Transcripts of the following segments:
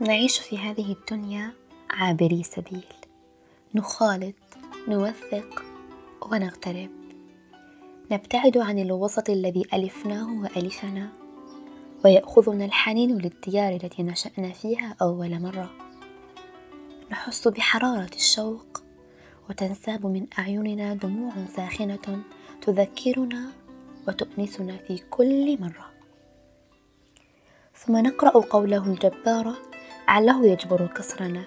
نعيش في هذه الدنيا عابري سبيل. نخالط نوثق ونغترب. نبتعد عن الوسط الذي ألفناه وألفنا ويأخذنا الحنين للديار التي نشأنا فيها أول مرة. نحس بحرارة الشوق وتنساب من أعيننا دموع ساخنة تذكرنا وتؤنسنا في كل مرة. ثم نقرأ قوله الجبار عله يجبر كسرنا.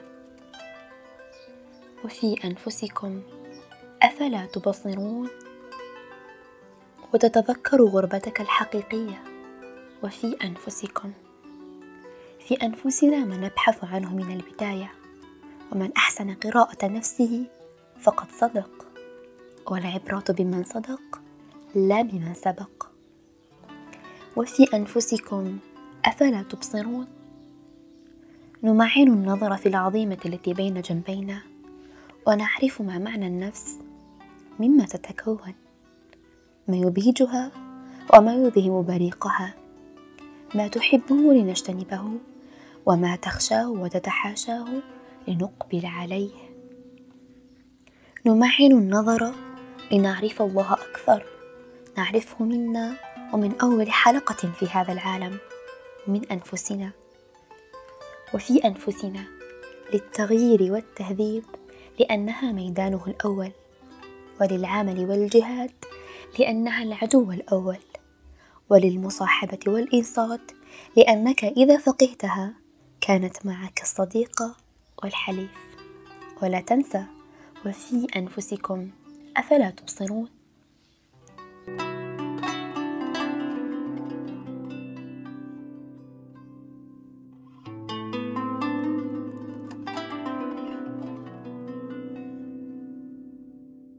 وفي أنفسكم أفلا تبصرون؟ وتتذكر غربتك الحقيقية. وفي أنفسكم في أنفسنا ما نبحث عنه من البداية ومن أحسن قراءة نفسه فقد صدق. والعبرة بمن صدق؟ لا بمن سبق. وفي أنفسكم أفلا تبصرون؟ نمعن النظر في العظيمة التي بين جنبينا ونعرف ما معنى النفس مما تتكون. ما يبهجها وما يذهب بريقها. ما تحبه لنجتنبه وما تخشاه وتتحاشاه لنقبل عليه. نمعن النظر لنعرف الله أكثر. نعرفه منا ومن أول حلقة في هذا العالم من أنفسنا. وفي أنفسنا للتغيير والتهذيب لأنها ميدانه الأول. وللعمل والجهاد لأنها العدو الأول. وللمصاحبة والإنصات لأنك إذا فقهتها كانت معك الصديقة والحليف. ولا تنسى وفي أنفسكم أفلا تبصرون؟ you